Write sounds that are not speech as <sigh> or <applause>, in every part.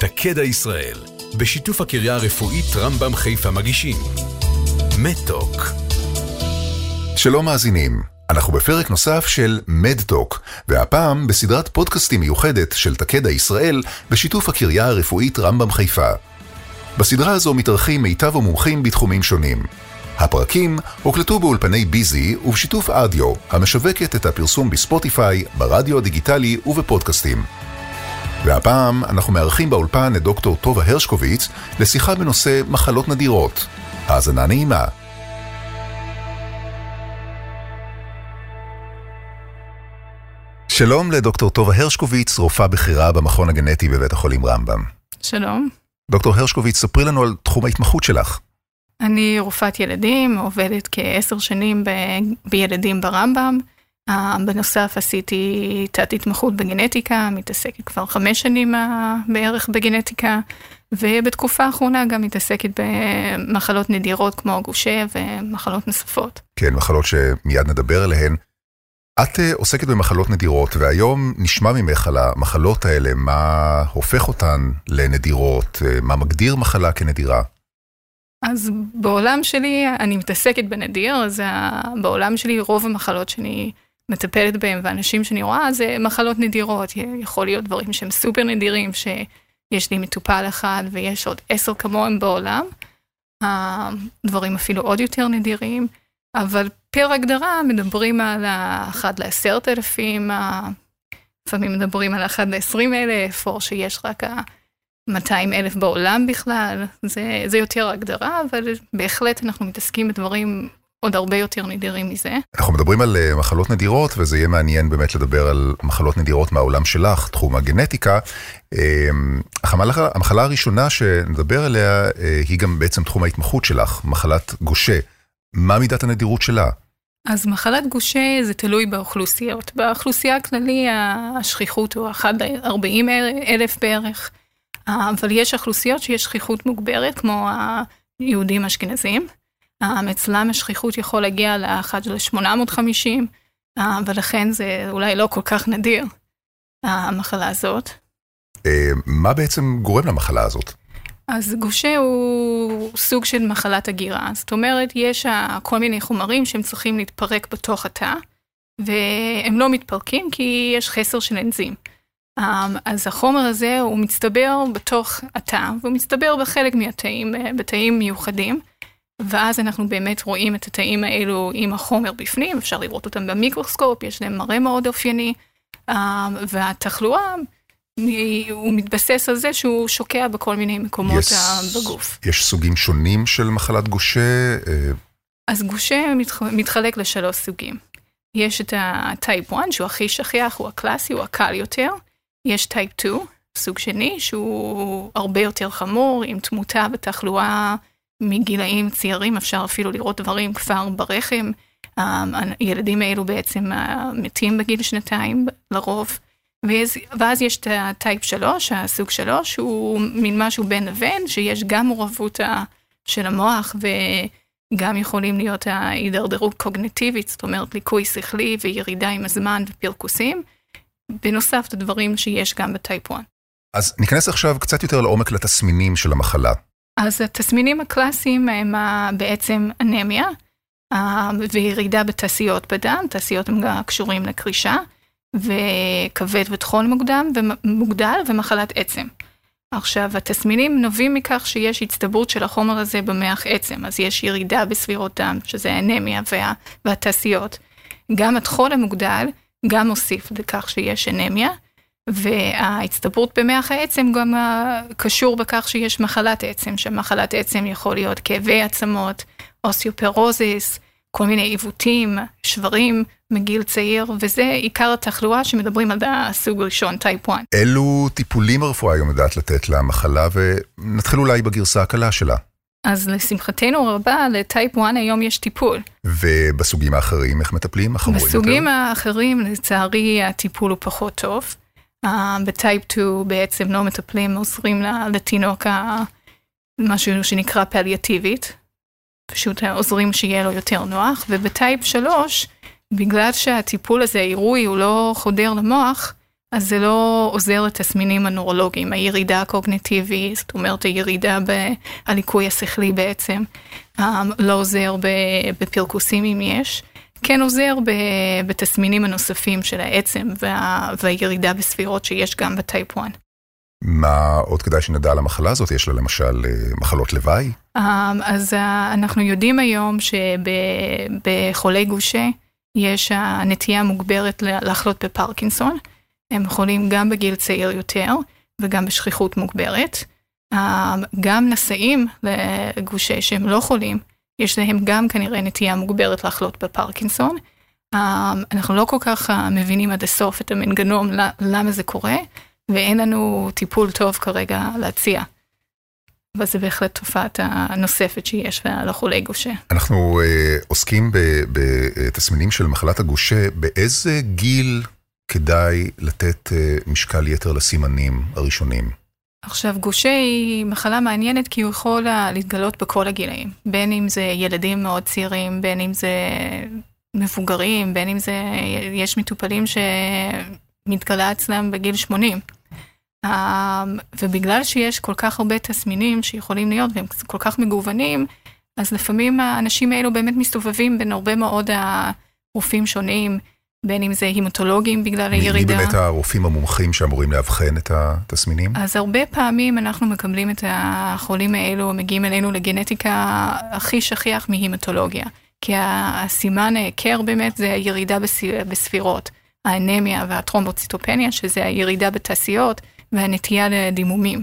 תקדע ישראל, בשיתוף הקריה הרפואית רמב"ם חיפה מגישים. מדטוק. שלום מאזינים, אנחנו בפרק נוסף של מדטוק, והפעם בסדרת פודקאסטים מיוחדת של תקדע ישראל בשיתוף הקריה הרפואית רמב"ם חיפה. בסדרה הזו מתארחים מיטב המומחים בתחומים שונים. הפרקים הוקלטו באולפני ביזי ובשיתוף אדיו, המשווקת את הפרסום בספוטיפיי, ברדיו הדיגיטלי ובפודקאסטים. והפעם אנחנו מארחים באולפן את דוקטור טובה הרשקוביץ לשיחה בנושא מחלות נדירות. האזנה נעימה. שלום לדוקטור טובה הרשקוביץ, רופאה בכירה במכון הגנטי בבית החולים רמב"ם. שלום. דוקטור הרשקוביץ, ספרי לנו על תחום ההתמחות שלך. אני רופאת ילדים, עובדת כעשר שנים ב... בילדים ברמב"ם. Uh, בנוסף עשיתי תת התמחות בגנטיקה, מתעסקת כבר חמש שנים uh, בערך בגנטיקה, ובתקופה האחרונה גם מתעסקת במחלות נדירות כמו גושה ומחלות נוספות. כן, מחלות שמיד נדבר עליהן. את uh, עוסקת במחלות נדירות, והיום נשמע ממך על המחלות האלה, מה הופך אותן לנדירות, מה מגדיר מחלה כנדירה. אז בעולם שלי, אני מתעסקת בנדיר, אז בעולם שלי רוב המחלות שאני מטפלת בהן ואנשים שאני רואה זה מחלות נדירות, יכול להיות דברים שהם סופר נדירים, שיש לי מטופל אחד ויש עוד עשר כמוהם בעולם, דברים אפילו עוד יותר נדירים, אבל פר הגדרה מדברים על האחד לעשרת אלפים, לפעמים מדברים על האחד לעשרים אלף, או שיש רק ה... 200 אלף בעולם בכלל, זה, זה יותר הגדרה, אבל בהחלט אנחנו מתעסקים בדברים עוד הרבה יותר נדירים מזה. אנחנו מדברים על uh, מחלות נדירות, וזה יהיה מעניין באמת לדבר על מחלות נדירות מהעולם שלך, תחום הגנטיקה. Uh, המחלה, המחלה הראשונה שנדבר עליה uh, היא גם בעצם תחום ההתמחות שלך, מחלת גושה. מה מידת הנדירות שלה? אז מחלת גושה זה תלוי באוכלוסיות. באוכלוסייה הכללי השכיחות הוא 1 ל-40 אלף בערך. אבל יש אוכלוסיות שיש שכיחות מוגברת, כמו היהודים האשכנזים. אצלם השכיחות יכול להגיע לאחד של 850, ולכן זה אולי לא כל כך נדיר, המחלה הזאת. אה, מה בעצם גורם למחלה הזאת? אז גושה הוא סוג של מחלת הגירה, זאת אומרת, יש כל מיני חומרים שהם צריכים להתפרק בתוך התא, והם לא מתפרקים כי יש חסר של אנזים. אז החומר הזה הוא מצטבר בתוך התא, והוא מצטבר בחלק מהתאים, אה, בתאים מיוחדים, ואז אנחנו באמת רואים את התאים האלו עם החומר בפנים, אפשר לראות אותם במיקרוסקופ, יש להם מראה מאוד אופייני, אמ, והתחלואה, הוא מתבסס על זה שהוא שוקע בכל מיני מקומות יש, בגוף. יש סוגים שונים של מחלת גושה? אה, אז גושה מתחלק לשלוש סוגים. יש את ה type 1 שהוא הכי שכיח, הוא הקלאסי, הוא הקל יותר. יש type 2, סוג שני, שהוא הרבה יותר חמור, עם תמותה ותחלואה מגילאים צעירים, אפשר אפילו לראות דברים כבר ברחם. הילדים האלו בעצם מתים בגיל שנתיים לרוב. ואז, ואז יש את ה type 3, הסוג 3, הוא מין משהו בין לבין, שיש גם מעורבות של המוח וגם יכולים להיות ההידרדרות קוגנטיבית, זאת אומרת ליקוי שכלי וירידה עם הזמן ופרכוסים. בנוסף לדברים שיש גם בטייפ 1. אז ניכנס עכשיו קצת יותר לעומק לתסמינים של המחלה. אז התסמינים הקלאסיים הם בעצם אנמיה וירידה בתעשיות בדם, תעשיות הם גם קשורים לקרישה, וכבד וטחון מוקדם ומוגדל ומחלת עצם. עכשיו, התסמינים נובעים מכך שיש הצטברות של החומר הזה במח עצם, אז יש ירידה בסבירות דם, שזה האנמיה וה, והתשישות. גם הטחול המוגדל גם מוסיף לכך שיש אנמיה, וההצטברות במח העצם גם קשור בכך שיש מחלת עצם, שמחלת עצם יכול להיות כאבי עצמות, אוסטאופורוזיס, כל מיני עיוותים, שברים מגיל צעיר, וזה עיקר התחלואה שמדברים על הסוג ראשון, type 1. אילו טיפולים הרפואה היום יודעת לתת למחלה, ונתחיל אולי בגרסה הקלה שלה. אז לשמחתנו הרבה, ל type 1 היום יש טיפול. ובסוגים האחרים, איך מטפלים? החמורים יותר? בסוגים האחרים, לצערי, הטיפול הוא פחות טוב. אה, ב type 2 בעצם לא מטפלים, עוזרים לתינוק משהו שנקרא פליאטיבית. פשוט עוזרים שיהיה לו יותר נוח. וב type 3, בגלל שהטיפול הזה, העירוי, הוא לא חודר למוח, אז זה לא עוזר לתסמינים הנורולוגיים, הירידה הקוגניטיבית, זאת אומרת הירידה בליקוי השכלי בעצם, לא עוזר בפרכוסים אם יש. כן עוזר בתסמינים הנוספים של העצם וה, והירידה בספירות שיש גם בטייפ 1. מה עוד כדאי שנדע על המחלה הזאת? יש לה למשל אה, מחלות לוואי? אמ, אז אה, אנחנו יודעים היום שבחולי גושה יש הנטייה המוגברת לחלות בפרקינסון. הם חולים גם בגיל צעיר יותר וגם בשכיחות מוגברת. גם נשאים לגושה שהם לא חולים, יש להם גם כנראה נטייה מוגברת לחלות בפרקינסון. אמ, אנחנו לא כל כך אה, מבינים עד הסוף את המנגנון למה זה קורה. ואין לנו טיפול טוב כרגע להציע. אבל זה בהחלט תופעת הנוספת שיש לחולי גושה. אנחנו uh, עוסקים בתסמינים של מחלת הגושה, באיזה גיל כדאי לתת uh, משקל יתר לסימנים הראשונים? עכשיו, גושה היא מחלה מעניינת כי הוא יכול להתגלות בכל הגילאים. בין אם זה ילדים מאוד צעירים, בין אם זה מבוגרים, בין אם זה, יש מטופלים שמתגלה אצלם בגיל 80. אמ, ובגלל שיש כל כך הרבה תסמינים שיכולים להיות והם כל כך מגוונים, אז לפעמים האנשים האלו באמת מסתובבים בין הרבה מאוד הרופאים שונים, בין אם זה הימטולוגים בגלל הירידה. מי באמת הרופאים המומחים שאמורים לאבחן את התסמינים? אז הרבה פעמים אנחנו מקבלים את החולים האלו, מגיעים אלינו לגנטיקה הכי שכיח מהימטולוגיה. כי הסימן ההיכר באמת זה הירידה בספירות, האנמיה והטרומבוציטופניה, שזה הירידה בתעשיות. והנטייה לדימומים.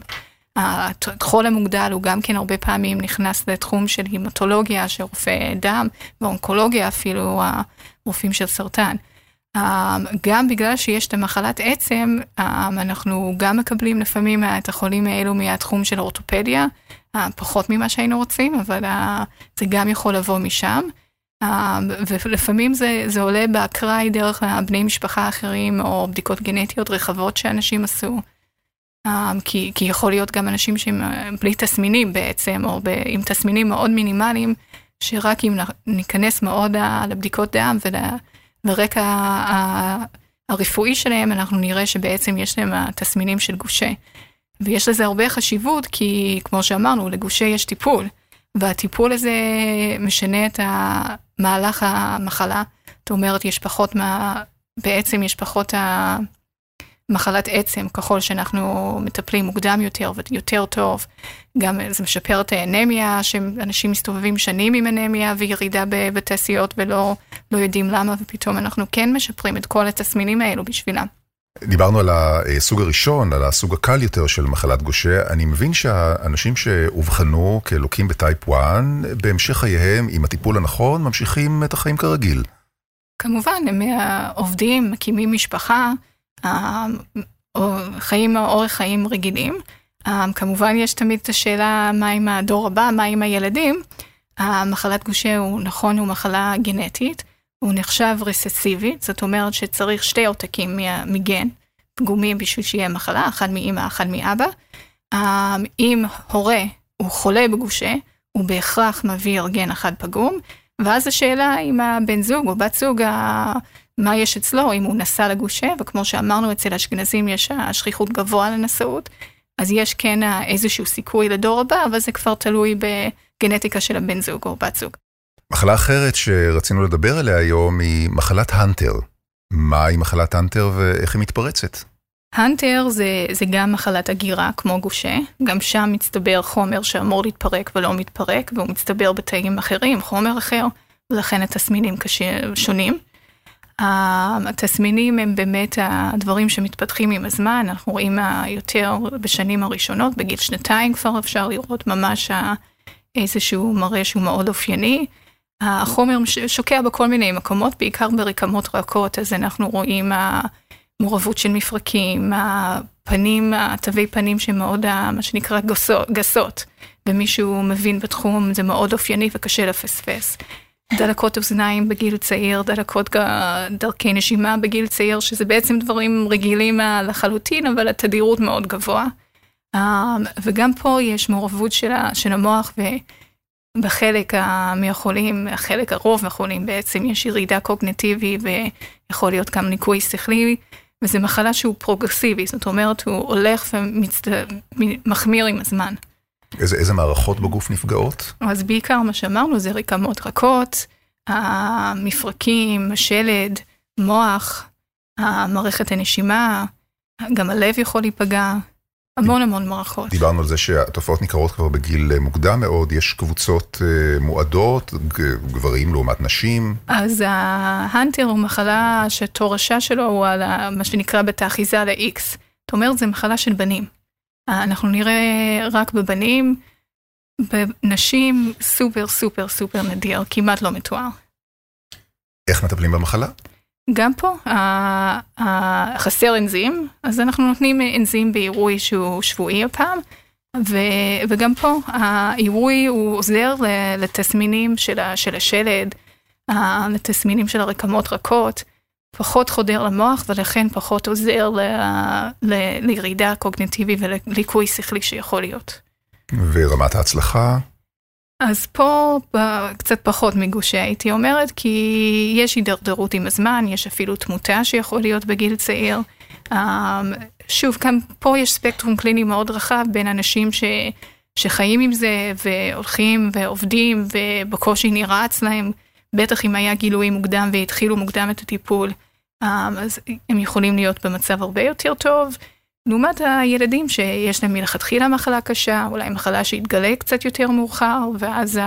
הטחול המוגדל הוא גם כן הרבה פעמים נכנס לתחום של הימטולוגיה, של רופאי דם, ואונקולוגיה אפילו, הרופאים של סרטן. גם בגלל שיש את המחלת עצם, אנחנו גם מקבלים לפעמים את החולים האלו מהתחום של אורתופדיה, פחות ממה שהיינו רוצים, אבל זה גם יכול לבוא משם. ולפעמים זה, זה עולה באקראי דרך בני משפחה אחרים, או בדיקות גנטיות רחבות שאנשים עשו. אמ, כי, כי יכול להיות גם אנשים שהם אה, בלי תסמינים בעצם, או ב, עם תסמינים מאוד מינימליים, שרק אם ניכנס מאוד לבדיקות דם ולרקע הרפואי שלהם, אנחנו נראה שבעצם יש להם תסמינים של גושה. ויש לזה הרבה חשיבות, כי כמו שאמרנו, לגושה יש טיפול, והטיפול הזה משנה את מהלך המחלה. זאת אומרת, יש פחות מה... בעצם יש פחות ה... מחלת עצם, ככל שאנחנו מטפלים מוקדם יותר ויותר טוב, גם זה משפר את האנמיה, שאנשים מסתובבים שנים עם אנמיה וירידה בתעשיות ולא לא יודעים למה, ופתאום אנחנו כן משפרים את כל התסמינים האלו בשבילם. דיברנו על הסוג הראשון, על הסוג הקל יותר של מחלת גושה. אני מבין שהאנשים שאובחנו כלוקים בטייפ 1, בהמשך חייהם, עם הטיפול הנכון, ממשיכים את החיים כרגיל. כמובן, הם עובדים, מקימים משפחה. חיים, אורך חיים רגילים. כמובן יש תמיד את השאלה מה עם הדור הבא, מה עם הילדים. מחלת גושה הוא נכון, הוא מחלה גנטית, הוא נחשב רססיבי, זאת אומרת שצריך שתי עותקים מגן פגומים בשביל שיהיה מחלה, אחד מאמא, אחד מאבא. אם הורה הוא חולה בגושה, הוא בהכרח מעביר גן אחד פגום, ואז השאלה אם הבן זוג או בת זוג מה יש אצלו, אם הוא נשא לגושה, וכמו שאמרנו, אצל אשכנזים יש השכיחות גבוה לנשאות, אז יש כן איזשהו סיכוי לדור הבא, אבל זה כבר תלוי בגנטיקה של הבן זוג או בת זוג. מחלה אחרת שרצינו לדבר עליה היום היא מחלת הנטר. מהי מחלת הנטר ואיך היא מתפרצת? הנטר זה, זה גם מחלת הגירה כמו גושה, גם שם מצטבר חומר שאמור להתפרק ולא מתפרק, והוא מצטבר בתאים אחרים, חומר אחר, ולכן התסמינים שונים. התסמינים הם באמת הדברים שמתפתחים עם הזמן, אנחנו רואים יותר בשנים הראשונות, בגיל שנתיים כבר אפשר לראות ממש איזשהו מראה שהוא מאוד אופייני. החומר שוקע בכל מיני מקומות, בעיקר ברקמות רכות, אז אנחנו רואים מעורבות של מפרקים, הפנים, התווי פנים שמאוד, מה שנקרא גסות, ומישהו מבין בתחום, זה מאוד אופייני וקשה לפספס. דלקות אוזניים בגיל צעיר, דלקות דרכי נשימה בגיל צעיר, שזה בעצם דברים רגילים לחלוטין, אבל התדירות מאוד גבוהה. אמ, וגם פה יש מעורבות של, המוח, ובחלק מהחולים, החלק הרוב מהחולים בעצם יש ירידה קוגניטיבית ויכול להיות גם ליקוי שכלי, וזו מחלה שהוא פרוגרסיבי, זאת אומרת, הוא הולך ומחמיר עם הזמן. איזה, איזה מערכות בגוף נפגעות? אז בעיקר מה שאמרנו זה רקמות רכות, המפרקים, השלד, מוח, מערכת הנשימה, גם הלב יכול להיפגע, המון המון מערכות. דיברנו על זה שהתופעות ניכרות כבר בגיל מוקדם מאוד, יש קבוצות uh, מועדות, גברים לעומת נשים. אז ההנטר הוא מחלה שתורשה שלו הוא על מה שנקרא בתאחיזה ל-X. זאת אומרת, זו מחלה של בנים. אנחנו נראה רק בבנים, בנשים סופר סופר סופר נדיר, כמעט לא מתואר. איך מטפלים במחלה? גם פה חסר אנזים, אז אנחנו נותנים אנזים בעירוי שהוא שבועי הפעם, ו, וגם פה העירוי הוא עוזר לתסמינים של, של השלד, לתסמינים של הרקמות רכות, פחות חודר למוח ולכן פחות עוזר ל, ל, לירידה קוגניטיבית ולליקוי שכלי שיכול להיות. ורמת ההצלחה? אז פה קצת פחות מגושה הייתי אומרת, כי יש הידרדרות עם הזמן, יש אפילו תמותה שיכול להיות בגיל צעיר. אמ, שוב, כאן פה יש ספקטרום קליני מאוד רחב בין אנשים ש, שחיים עם זה והולכים ועובדים ובקושי נרעץ להם, בטח אם היה גילוי מוקדם והתחילו מוקדם את הטיפול, אז הם יכולים להיות במצב הרבה יותר טוב. לעומת הילדים שיש להם מלכתחילה מחלה קשה, אולי מחלה שהתגלה קצת יותר מאוחר, ואז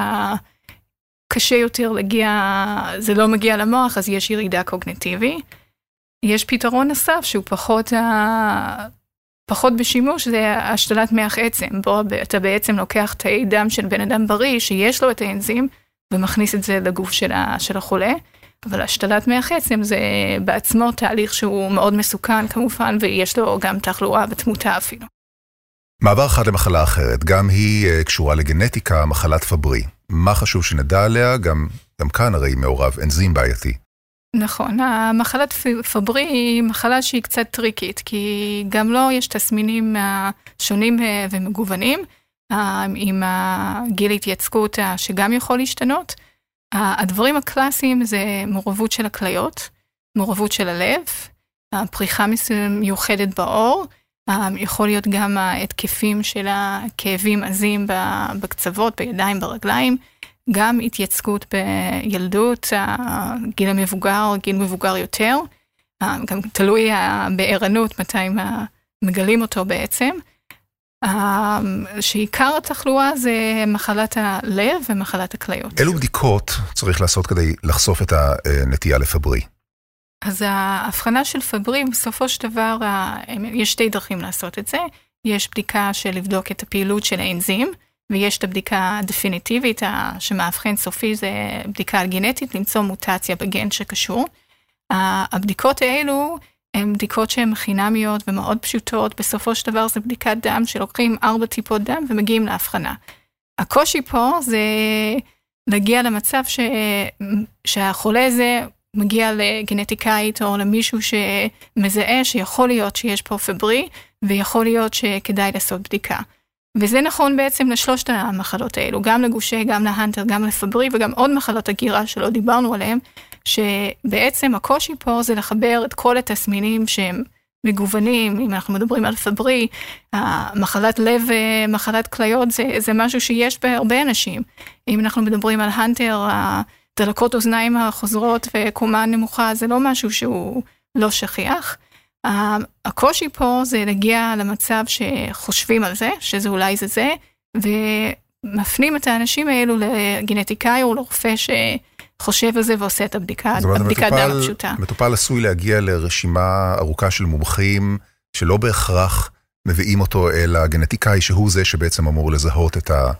קשה יותר להגיע, זה לא מגיע למוח, אז יש ירידה קוגנטיבי. יש פתרון נוסף שהוא פחות, פחות בשימוש, זה השתלת מח עצם, בו אתה בעצם לוקח תאי דם של בן אדם בריא, שיש לו את האנזים, ומכניס את זה לגוף של החולה. אבל השתלת מח עצם זה בעצמו תהליך שהוא מאוד מסוכן כמובן, ויש לו גם תחלואה ותמותה אפילו. מעבר אחד למחלה אחרת, גם היא אה, קשורה לגנטיקה, מחלת פברי. מה חשוב שנדע עליה? גם, גם כאן הרי מעורב אנזים בעייתי. נכון, המחלת פברי היא מחלה שהיא קצת טריקית, כי גם לו לא יש תסמינים אה, שונים אה, ומגוונים, עם גיל התייצקות שגם יכול להשתנות. הדברים הקלאסיים זה מעורבות של הכליות, מעורבות של הלב, פריחה מיוחדת בעור, יכול להיות גם ההתקפים של הכאבים עזים בקצוות, בידיים, ברגליים, גם התייצגות בילדות, גיל המבוגר, גיל מבוגר יותר, גם תלוי בערנות מתי מגלים אותו בעצם. אמ, שעיקר התחלואה זה מחלת הלב ומחלת הכליות. אילו בדיקות צריך לעשות כדי לחשוף את הנטייה לפברי? אז ההבחנה של פברי, בסופו של דבר, יש שתי דרכים לעשות את זה. יש בדיקה של לבדוק את הפעילות של האנזים, ויש את הבדיקה הדפיניטיבית, שמאבחן סופי זה בדיקה גנטית, למצוא מוטציה בגן שקשור. הבדיקות האלו, הן בדיקות שהן חינמיות ומאוד פשוטות, בסופו של דבר זה בדיקת דם שלוקחים ארבע טיפות דם ומגיעים להבחנה. הקושי פה זה להגיע למצב ש... שהחולה הזה מגיע לגנטיקאית או למישהו שמזהה שיכול להיות שיש פה פברי ויכול להיות שכדאי לעשות בדיקה. וזה נכון בעצם לשלושת המחלות האלו, גם לגושה, גם להאנטר, גם לפברי וגם עוד מחלות הגירה שלא דיברנו עליהן, שבעצם הקושי פה זה לחבר את כל התסמינים שהם מגוונים, אם אנחנו מדברים על פברי, מחלת לב ומחלת כליות זה, זה משהו שיש בהרבה אנשים. אם אנחנו מדברים על האנטר, דלקות אוזניים החוזרות וקומה נמוכה, זה לא משהו שהוא לא שכיח. הקושי פה זה להגיע למצב שחושבים על זה, שזה אולי זה זה, ומפנים את האנשים האלו לגנטיקאי או לרופא שחושב על זה ועושה את הבדיקה, הבדיקת דם הפשוטה. מטופל עשוי להגיע לרשימה ארוכה של מומחים, שלא בהכרח מביאים אותו אל הגנטיקאי, שהוא זה שבעצם אמור לזהות את ה...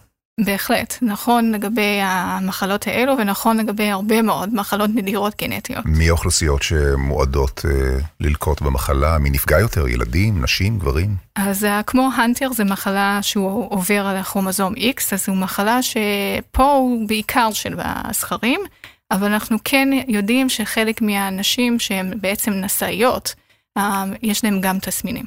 בהחלט, נכון לגבי המחלות האלו ונכון לגבי הרבה מאוד מחלות נדירות גנטיות. מי האוכלוסיות שמועדות אה, ללקות במחלה? מי נפגע יותר? ילדים, נשים, גברים? אז אה, כמו הנטר זה מחלה שהוא עובר על הכרומוזום X, אז זו מחלה שפה הוא בעיקר של הזכרים, אבל אנחנו כן יודעים שחלק מהנשים שהן בעצם נשאיות, אה, יש להן גם תסמינים.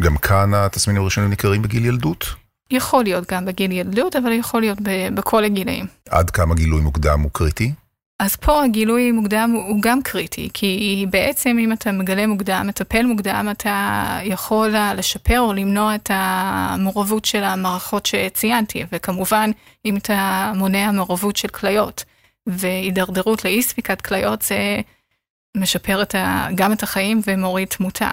גם כאן התסמינים הראשונים ניכרים בגיל ילדות? יכול להיות גם בגיל ילדות, אבל יכול להיות בכל הגילאים. עד כמה גילוי מוקדם הוא קריטי? אז פה הגילוי מוקדם הוא גם קריטי, כי בעצם אם אתה מגלה מוקדם, מטפל מוקדם, אתה יכול לשפר או למנוע את המעורבות של המערכות שציינתי, וכמובן אם אתה מונע מעורבות של כליות והידרדרות לאי ספיקת כליות, זה משפר את ה, גם את החיים ומוריד תמותה.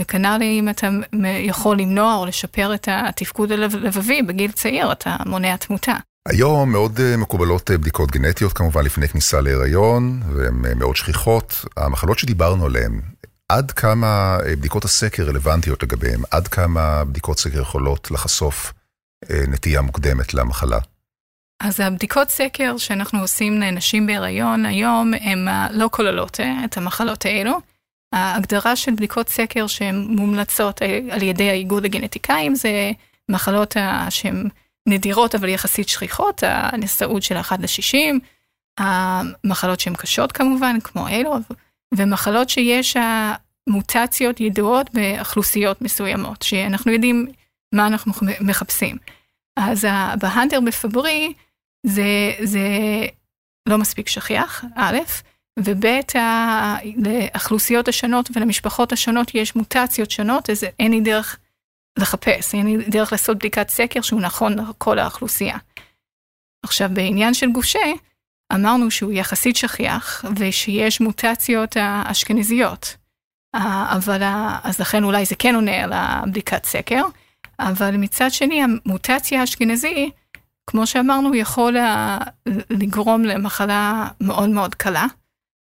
וכנ"ל אם אתה יכול למנוע או לשפר את התפקוד הלבבי בגיל צעיר, אתה מונע תמותה. היום מאוד אה, מקובלות אה, בדיקות גנטיות כמובן לפני כניסה להיריון, והן אה, מאוד שכיחות. המחלות שדיברנו עליהן, עד כמה בדיקות הסקר רלוונטיות לגביהן, עד כמה בדיקות סקר יכולות לחשוף נטייה מוקדמת למחלה? אז הבדיקות סקר שאנחנו עושים לנשים בהיריון היום, הן לא כוללות את המחלות האלו. ההגדרה של בדיקות סקר שהן מומלצות על ידי האיגוד הגנטיקאים זה מחלות שהן נדירות אבל יחסית שכיחות, הנשאות של 1 ל-60, המחלות שהן קשות כמובן, כמו אלו, ומחלות שיש מוטציות ידועות באוכלוסיות מסוימות, שאנחנו יודעים מה אנחנו מחפשים. אז בהאנטר בפברי זה, זה לא מספיק שכיח, א', וב', לאוכלוסיות השונות ולמשפחות השונות יש מוטציות שונות, אז אין לי דרך לחפש, אין לי דרך לעשות בדיקת סקר שהוא נכון לכל האוכלוסייה. עכשיו, בעניין של גושה, אמרנו שהוא יחסית שכיח, ושיש מוטציות האשכנזיות. אבל, אז לכן אולי זה כן עונה על הבדיקת סקר, אבל מצד שני, המוטציה האשכנזי, כמו שאמרנו, יכול לגרום למחלה מאוד מאוד קלה.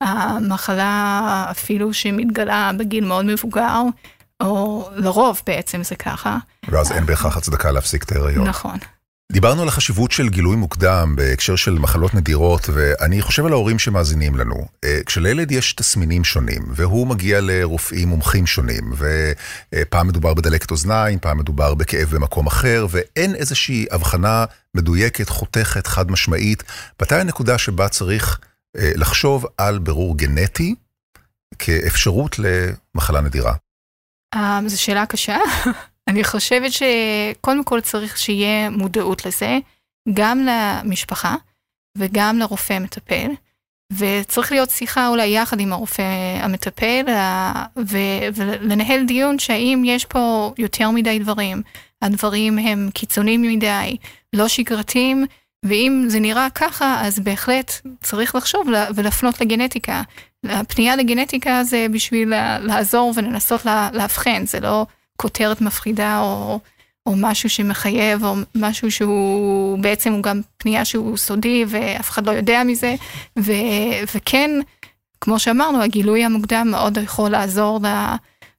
המחלה אפילו שמתגלה בגיל מאוד מבוגר, או לרוב בעצם זה ככה. ואז אין בהכרח הצדקה להפסיק את ההיריון. נכון. דיברנו על החשיבות של גילוי מוקדם בהקשר של מחלות נדירות, ואני חושב על ההורים שמאזינים לנו. אה, כשלילד יש תסמינים שונים, והוא מגיע לרופאים מומחים שונים, ופעם מדובר בדלקת אוזניים, פעם מדובר בכאב במקום אחר, ואין איזושהי הבחנה מדויקת, חותכת, חד משמעית, מתי הנקודה שבה צריך לחשוב על בירור גנטי כאפשרות למחלה נדירה? Um, זו שאלה קשה. <laughs> אני חושבת שקודם כל צריך שיהיה מודעות לזה, גם למשפחה וגם לרופא המטפל. וצריך להיות שיחה אולי יחד עם הרופא המטפל ו- ולנהל דיון שהאם יש פה יותר מדי דברים, הדברים הם קיצוניים מדי, לא שגרתיים, ואם זה נראה ככה אז בהחלט צריך לחשוב ולפנות לגנטיקה. הפנייה לגנטיקה זה בשביל לעזור ולנסות לאבחן, זה לא כותרת מפחידה או, או משהו שמחייב, או משהו שהוא בעצם הוא גם פנייה שהוא סודי ואף אחד לא יודע מזה, ו, וכן, כמו שאמרנו, הגילוי המוקדם מאוד יכול לעזור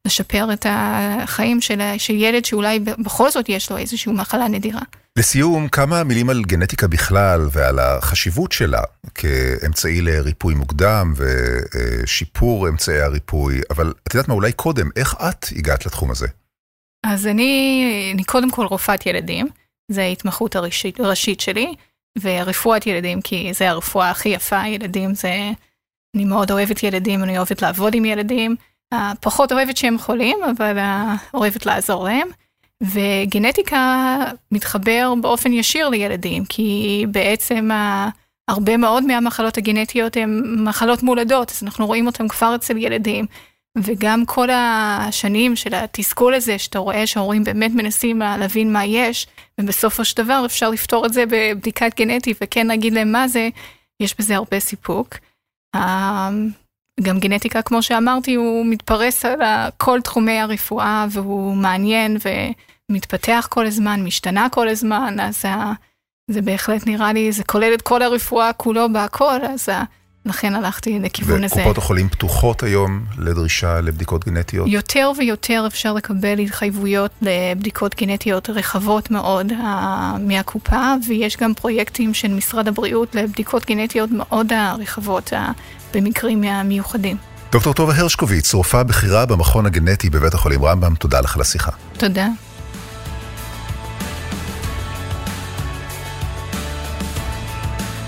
לשפר את החיים של, של ילד שאולי בכל זאת יש לו איזושהי מחלה נדירה. לסיום, כמה מילים על גנטיקה בכלל ועל החשיבות שלה כאמצעי לריפוי מוקדם ושיפור אמצעי הריפוי, אבל את יודעת מה, אולי קודם, איך את הגעת לתחום הזה? אז אני, אני קודם כל רופאת ילדים, זו ההתמחות הראשית, הראשית שלי, ורפואת ילדים, כי זה הרפואה הכי יפה, ילדים זה... אני מאוד אוהבת ילדים, אני אוהבת לעבוד עם ילדים, פחות אוהבת שהם חולים, אבל אוהבת לעזור להם. וגנטיקה מתחבר באופן ישיר לילדים, כי בעצם הרבה מאוד מהמחלות הגנטיות הן מחלות מולדות, אז אנחנו רואים אותן כבר אצל ילדים. וגם כל השנים של התסכול הזה, שאתה רואה שההורים באמת מנסים להבין מה יש, ובסופו של דבר אפשר לפתור את זה בבדיקת גנטית וכן להגיד להם מה זה, יש בזה הרבה סיפוק. גם גנטיקה, כמו שאמרתי, הוא מתפרס על כל תחומי הרפואה והוא מעניין ומתפתח כל הזמן, משתנה כל הזמן, אז זה בהחלט נראה לי, זה כולל את כל הרפואה כולו בהכל, אז לכן הלכתי לכיוון הזה. וקופות החולים פתוחות היום לדרישה לבדיקות גנטיות? יותר ויותר אפשר לקבל התחייבויות לבדיקות גנטיות רחבות מאוד מהקופה, ויש גם פרויקטים של משרד הבריאות לבדיקות גנטיות מאוד רחבות uh, במקרים מיוחדים. דוקטור טובה הרשקוביץ, רופאה בכירה במכון הגנטי בבית החולים רמב"ם, תודה לך על השיחה. תודה.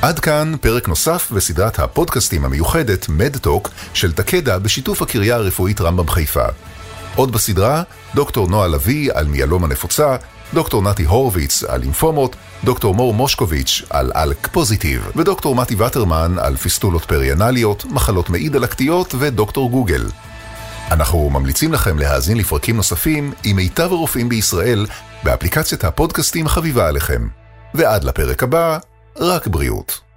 עד כאן פרק נוסף בסדרת הפודקאסטים המיוחדת מדטוק של תקדה בשיתוף הקריה הרפואית רמב"ם חיפה. עוד בסדרה, דוקטור נועה לביא על מיאלומה נפוצה, דוקטור נתי הורוביץ על לימפומות, דוקטור מור מושקוביץ' על אלק פוזיטיב, ודוקטור מתי וטרמן על פיסטולות פריאנליות, מחלות מעי דלקתיות ודוקטור גוגל. אנחנו ממליצים לכם להאזין לפרקים נוספים עם מיטב הרופאים בישראל באפליקציית הפודקאסטים החביבה עליכם. ועד לפרק הבא, רק בריאות.